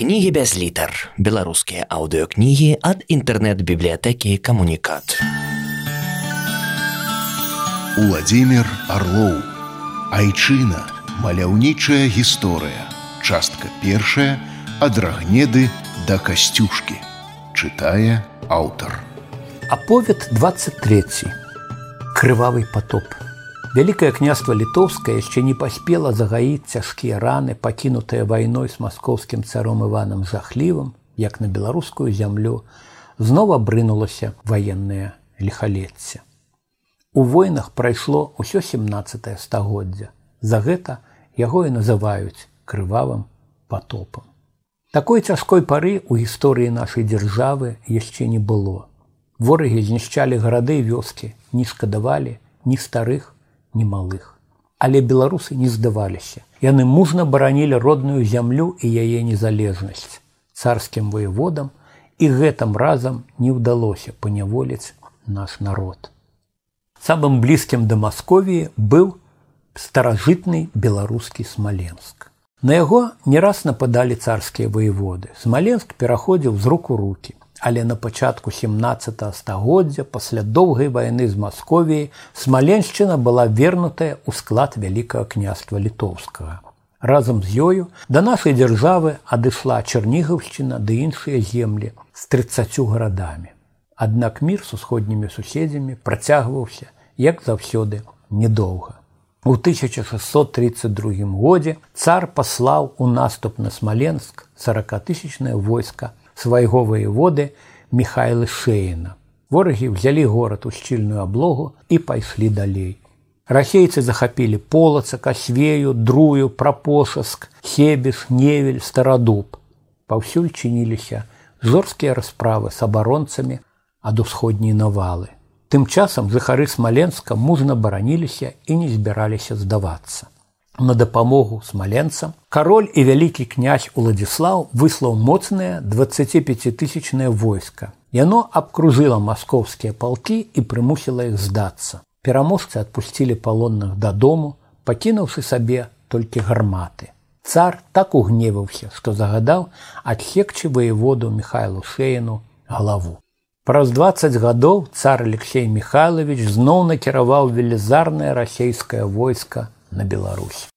кнігі без літар беларускія аўдыокнігі ад інтэрнэт-бібліятэкі камунікат. Уладзімир орлоў. Айчына. Маляўнічая гісторыя. Частка першая. Ад рагнеды да касцюшкі. Чытае аўтар. Аповед 23 крывавый потоп Вялікае княства літоўскае яшчэ не паспела загаіць цяжкія раны, пакінутыя вайной з маскоўскім царом Іванам жахлівым, як на беларускую зямлю, знова брынулася ваеннае лихалецце. У войнах прайшло ўсё 17 стагоддзя. За гэта яго і называюць крывавым потопам. Такой цяжкой пары ў гісторыі нашай дзяржавы яшчэ не было. Ворагі знішчалі гарады вёскі, не шкадавалі ні старых, немалых. Але беларусы не здаваліся. Яны мужна баранілі родную зямлю і яе незалежнасць царскім воеводам і гэтым разам не ўдалося паняволіць наш народ. Самым блізкім да Масковіі быў старажытны беларускі смаленск. На яго не раз нападалі царскія воеводы. Смаленск пераходзіў з рук у руки але на пачатку 17 стагоддзя пасля доўгай вайны з Масковіяй смаленшчына была вернутая ў склад вялікага княства літоўскага. Разам з ёю да нашай дзяржавы адышла чарнігаўшчына ды іншыя землі з 30 гарадамі. Аднак мір с усходнімі суседзямі працягваўся, як заўсёды недоўга. У 1632 годзе цар паслаў у наступ на смаленск 40тысячнае войска свайго воеводы Михайлы Шеіна. Ворагі ўзялі горад у шчыльную аблогу і пайшлі далей. Расейцы захапілі полаца, касвею, друю, прапошаск, хебіш, невель, старадуб. Паўсюль чыніліся жорсткія расправы з абаронцамі ад усходняй навалы. Тым часам жыхары смаленска мужна бараніліся і не збіраліся здавацца на дапамогу смаленцам. Кароль і вялікі князь уладзіслаў выслаў моцнае 25тысячнае войска. Яно абкружыла маскоўскія палкі і прымусіла іх здацца. Пераможцы адпусцілі палонных дадому пакінуўшы сабе толькі гарматы. Цар так угневаўся што загадаў адсекчы воеводу михайлу шеяну галаву. Праз 20 гадоў цар Алексей Михайлович зноў накіраваў велізарнае расійскае войска на Беларусь.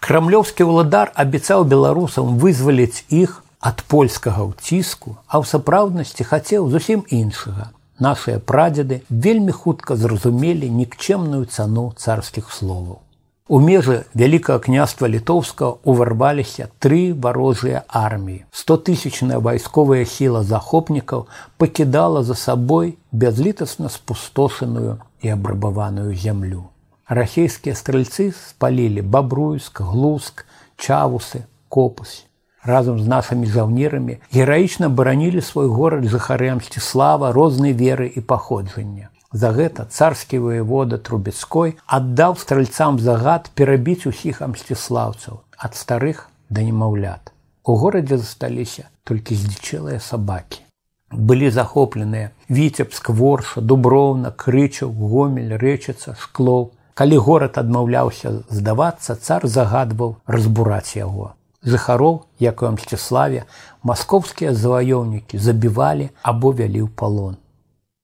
Крамлёўскі ўладар абяцаў беларусам вызваліць іх ад польскага ўціску, а ў сапраўднасці хацеў зусім іншага. Нашыя прадзеды вельмі хутка зразумелі нікчемную цану царскіх словаў. У межы вялікага княства літоўска ўварваліся тры варожыя арміі. Стотысячная вайсковая сіла захопнікаў пакідала за сабой бязлітасна спустошаную і абрабаваную зямлю расійскія стральцы спалілі бабруйск глуск чавусы копус разам з нашымі жаўнерамі гераічна баранілі свой горад жыхары мсціслава рознай веры і паходжання. За гэта царскі воевода трубецкой аддаў стральцам загад перабіць усіх амсціслаўцаў ад старых да немаўлят. У горадзе засталіся толькі здзічэлыя сабакі. Былі захопленыя віцебск ворша дуброўна крычаў гомель рэчыца шклоў Калі горад адмаўляўся здавацца, цар загадваў разбураць яго. Жыхароў, як у мсціславе, маскоўскія заваёўнікі забівалі або вялі ў палон.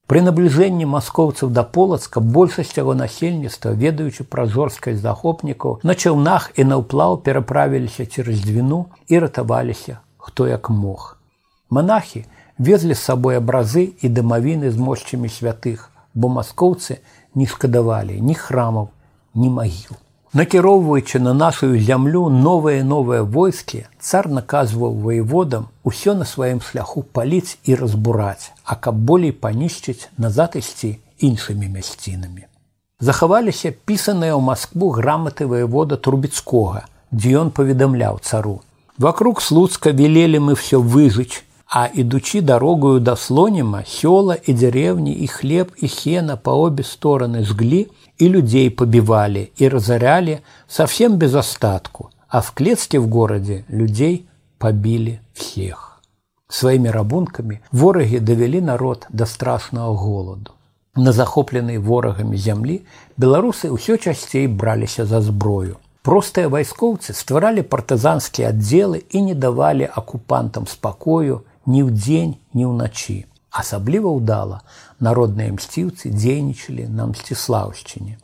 Пры набліжэнні маскоўцаў да полацка большасць яго насельніцтва, ведаючы пра жорсткасць захопнікаў, на чаўнах і наўплаў пераправіліся цераз дзвіну і ратаваліся, хто як мог. Манахі везлі з сабой абразы і дамавіны з мошчамі святых, бо маскоўцы не шкадавалі ні храмаў, ні магіл. Накіроўваючы на нашу зямлю новыя новыя войскі, цар наказваў воеводам усё на сваім шляху паліць і разбураць, а каб болей панішчыць назад ісці іншымі мясцінамі. Захаваліся пісаныя ў Маскву граматы воевода трубецкога, дзе ён паведамляў цару. Вакруг слуцка велелі мы все выжыць, А ідучы дарогою да слоніма сёла і дзярэўні і хлеб і хена па обе стороны жглі і людзей пабівалі і разарялі совсем без астатку, а в клетке в городе людзей пабілі всех. Сваімі рабункамі ворагі давялі народ да страшного голаду. На захопленай ворагамі зямлі беларусы ўсё часцей браліся за зброю. Простыя вайскоўцы стваралі партызанскія аддзелы і не давалі акупантам спакою ні ўдзень, ні ўначы. Асабліва ўдала народныя мсціўцы дзейнічалі на мсціслаўшчыне.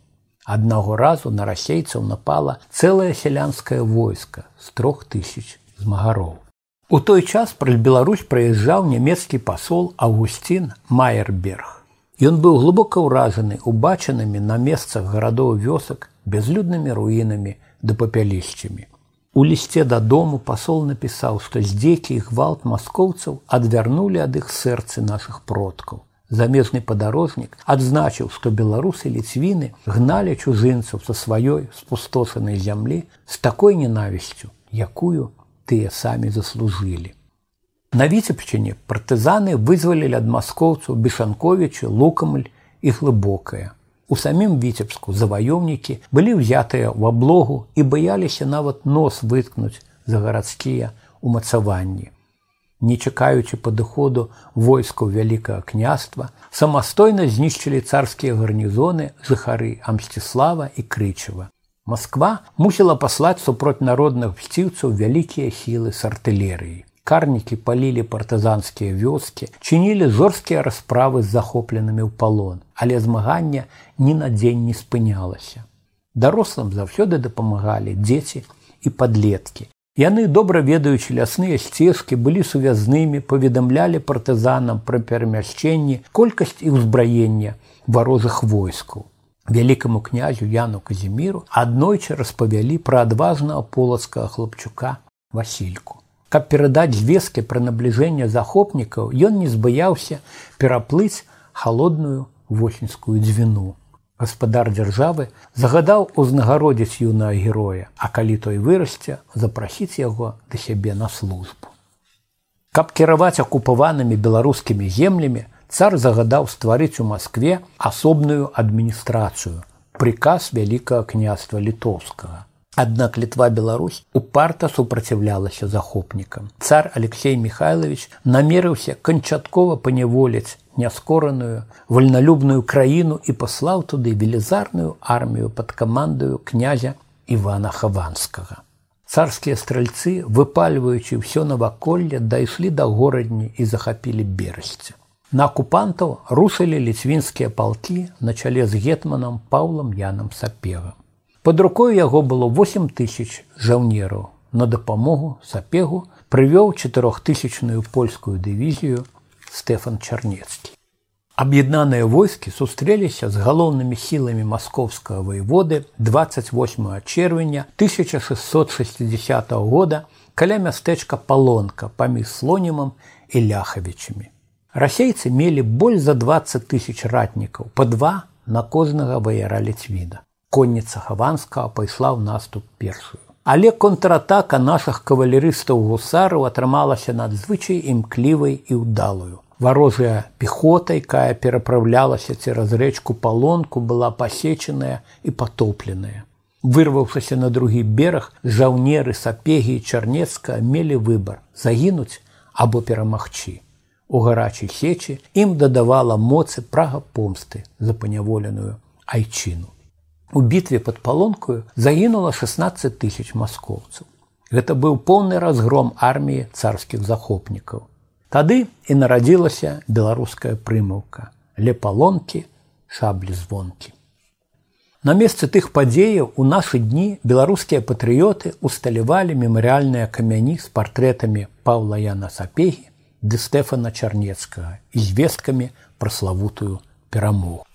Аднаго разу на расейцаў напала цэлае сялянскае войска з трох тысяч змагароў. У той час праз Беларусь прыязджаў нямецкі пасол Авгусцін Майерберг. Ён быў глыбока ўражаны убачанымі на месцах гарадоў вёсак бязлюднымі руінамі да папялішчамі. У лісце дадому пасол напісаў, што здзекі і гвалт маскоўцаў адвярнулі ад іх сэрцы нашых продкаў. Замежны падарожнік адзначыў, што беларусы ліцвіны гналі чужынцаў са сваёй спустошанай зямлі з такой ненавісцю, якую тыя самі заслужылі. На віцепчыне партызаны вызвалілі ад маскоўцаў бешанковічы, лукамль і глыбокая. У самім віцебску заваёўнікі былі ўзятыя ў аблогу і баяліся нават нос выткнуць за гарадскія умацаванні. Не чакаючы падыходу войскаў вялікага княства, самастойна знішчылі царскія гарнізоны жыхары Амсціслава і крычава. Масква мусіла паслаць супроць народных мсціўцаў вялікія хілы з артылерыі карнікі палілі партызанскія вёскі, чынілі жорсткія расправы з захопленымі ў палон, але змагання ні на дзень не спынялася. Дарослым заўсёды дапамагалі дзеці і падлеткі. Яны, добра ведаючы лясныя сцежкі, былі сувязнымі, паведамлялі партызанам пра перамяшчэнні, колькасць і ўзбраення варожых войскаў. Вялікаму князю Яну Казіміру аднойчы распавялі пра адважнага полацкага хлопчука Васільку. Каб перадаць звесткі пра набліжэнне захопнікаў, ён не збаяўся пераплыць холодную восеньскую дзвіну. Гаспадар дзяржавы загадаў узнагародзіць юнага героя, а калі той вырасце, запрасіць яго да сябе на службу. Каб кіраваць акупаванымі беларускімі землямі, цар загадаў стварыць у Маскве асобную адміністрацыю, прыказ вялікага княства літоўскага. Аднак літва Беларусь упарта супраціўлялася захопнікам. Цар Алексей Михайлович намерыўся канчаткова паняволіць няскораную вольналюбную краіну і паслаў туды велізарную армію пад камандаю князя Івана Хаванскага. Царскія стральцы, выпальваючы ўсё наваколле, дайшлі да горадні і захапілі берасці. На акупантаў рушылі ліцвінскія палкі на чале з гетманам Паўлам Янам Сапегам. Под рукой яго было 8 тысяч жаўнераў. На дапамогу сапегу прывёў чатырохтысячную польскую дывізію Стэфан Чарнецкі. Аб'яднаныя войскі сустрэліся з галоўнымі сіламі маскоўскага воеводы 28 чэрвеня 1660 года каля мястэчка палонка паміж слонімам і ляхавічамі. Расейцы мелі больш за 20 тысяч ратнікаў, па два на кожнага ваяра ліцвіда конніца хаванскага пайшла ў наступ першую. Але контратака нашых кавалерыстаў гусараў атрымалася надзвычай імклівай і ўдалую. Варожая пехота, якая перапраўлялася цераз рэчку палонку была пасечаная і патопленая. Вырваўшыся на другі бераг, жаўнеры сапегі і чарнецка мелі выбар загінуць або перамагчы. У гарачай сечы ім дадавала моцы прага помсты за паняволеную айчыну. У бітве под палонкою загінула 16 тысяч маскоўцаў. Гэта быў поўны разгром арміі царскіх захопнікаў. Тады і нарадзілася беларуская прымаўка, лепалонкі, шаблі звонкі. На месцы тых падзеяў у нашы дні беларускія патрыёты усталявалі мемарыяльныя камяні з партрэтамі Паўла Яна Сапегі ды Стэфана Чарнецкага і звесткамі пра славутую перамогу.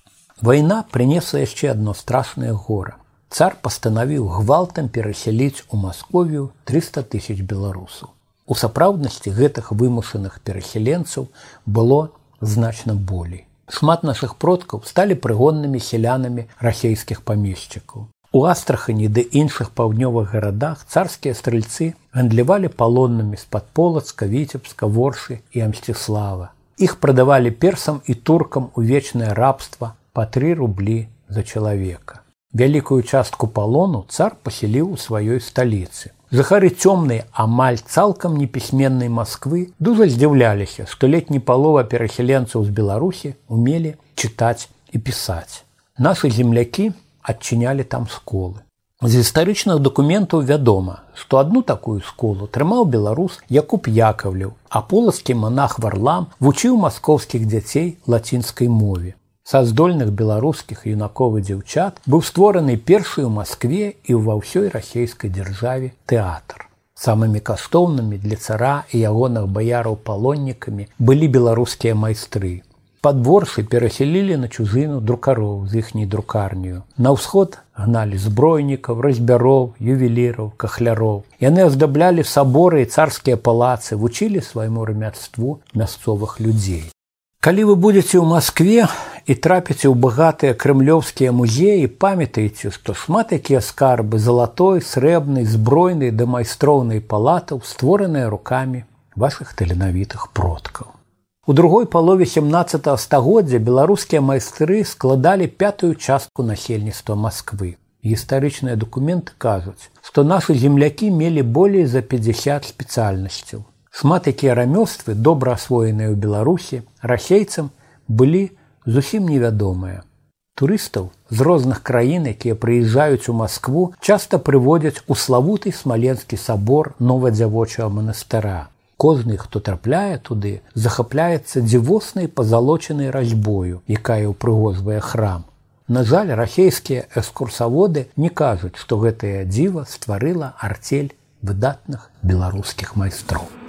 Вайна прынесла яшчэ адно страшнае гора. Цар пастанавіў гвалтам перасяліць у Масковію 300 тысяч беларусаў. У сапраўднасці гэтых вымушаных перасяленцаў было значна болей. Шмат нашых продкаў сталі прыгоннымі сялянамі расійскіх памешчыкаў. У астрахані ды іншых паўднёвых гарадах царскія стрыльцы гандлявалі палоннымі з-пад полацка, віцебска, воршы і амсціслава. Іх прадавалі персам і туркам у вечнае рабства, по три рублі за чалавека. Вялікую частку палону цар пасяліў у сваёй сталіцы. Жыхары цёмнай амаль цалкам непісьменнай Масквы дужа здзіўляліся, што летні палова перахіленцаў з Беларусі умелі чытаць і пісаць. Нашы землякі адчынялі там сколы. З гістарычных дакументаў вядома, што адну такую сколу трымаў беларус Якуб Якаўлю, а полацкі манах варлам вучыў маскоўскіх дзяцей лацінскай мове. Са здольных беларускіх юнаковы дзяўчат быў створаны першы ў Маскве і ва ўсёй расійскай дзяржаве тэатр. Самымі каштоўнымі для цара і ягоных баяраў палоннікамі былі беларускія майстры. Падворшы перасялілі на чужыну друкароў з іхняй друкарню. На ўсход гналі збройнікаў, разбяроў, ювеліраў, кахляроў. Яны аздаблялі саборы і царскія палацы, вучылі свайму рамяцтву мясцовых людзей. Калі вы будетеце ў Маскве, і трапіце ў багатыя крымлёўскія музеі памятаеце што шмат якія скарбы залатой срэбнай збройнай да майстроўнай палатаў створаныя рукамі ваших таленавітых продкаў. У другой палове 17 стагоддзя беларускія майстры складалі пятую частку насельніцтва москвы гістарычныя документы кажуць што нашы землякі мелі болей за 50 спецыяльнасцяў. Шмат якія рамёствы добра асвоеныя ў беларусі расейцам былі зусім невядомыя. Турыстаў з розных краін, якія прыязджаюць у Маскву, часта прыводзяць у славуты смаленскі сабор новадзявочага манастыра. Кожны, хто трапляе туды, захапляецца дзівоснай пазалочанай разьбою, якая ўпрыгозвае храм. На жаль, расійскія экскурсаводы не кажуць, што гэтая дзіва стварыла арцель выдатных беларускіх майстроў.